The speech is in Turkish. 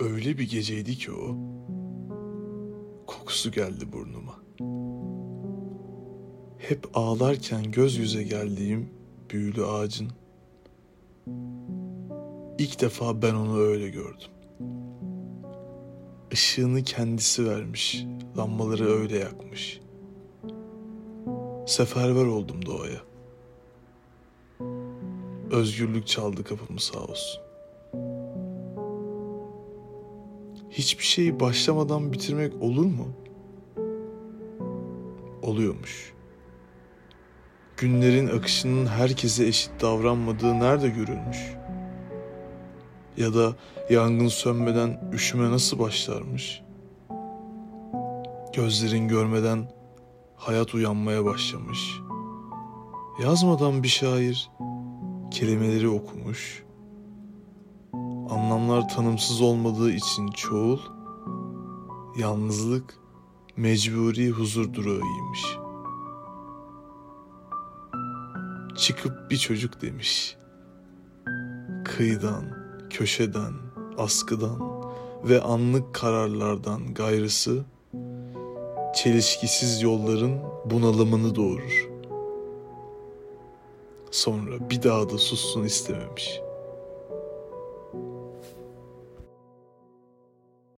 Öyle bir geceydi ki o. Kokusu geldi burnuma. Hep ağlarken göz yüze geldiğim büyülü ağacın. İlk defa ben onu öyle gördüm. Işığını kendisi vermiş, lambaları öyle yakmış. Seferber oldum doğaya. Özgürlük çaldı kapımı sağ olsun. Hiçbir şeyi başlamadan bitirmek olur mu? Oluyormuş. Günlerin akışının herkese eşit davranmadığı nerede görülmüş? Ya da yangın sönmeden üşüme nasıl başlarmış? Gözlerin görmeden hayat uyanmaya başlamış. Yazmadan bir şair kelimeleri okumuş. Anlamlar tanımsız olmadığı için çoğul, yalnızlık mecburi huzur durağıymış. Çıkıp bir çocuk demiş. Kıyıdan, köşeden, askıdan ve anlık kararlardan gayrısı çelişkisiz yolların bunalımını doğurur. Sonra bir daha da sussun istememiş.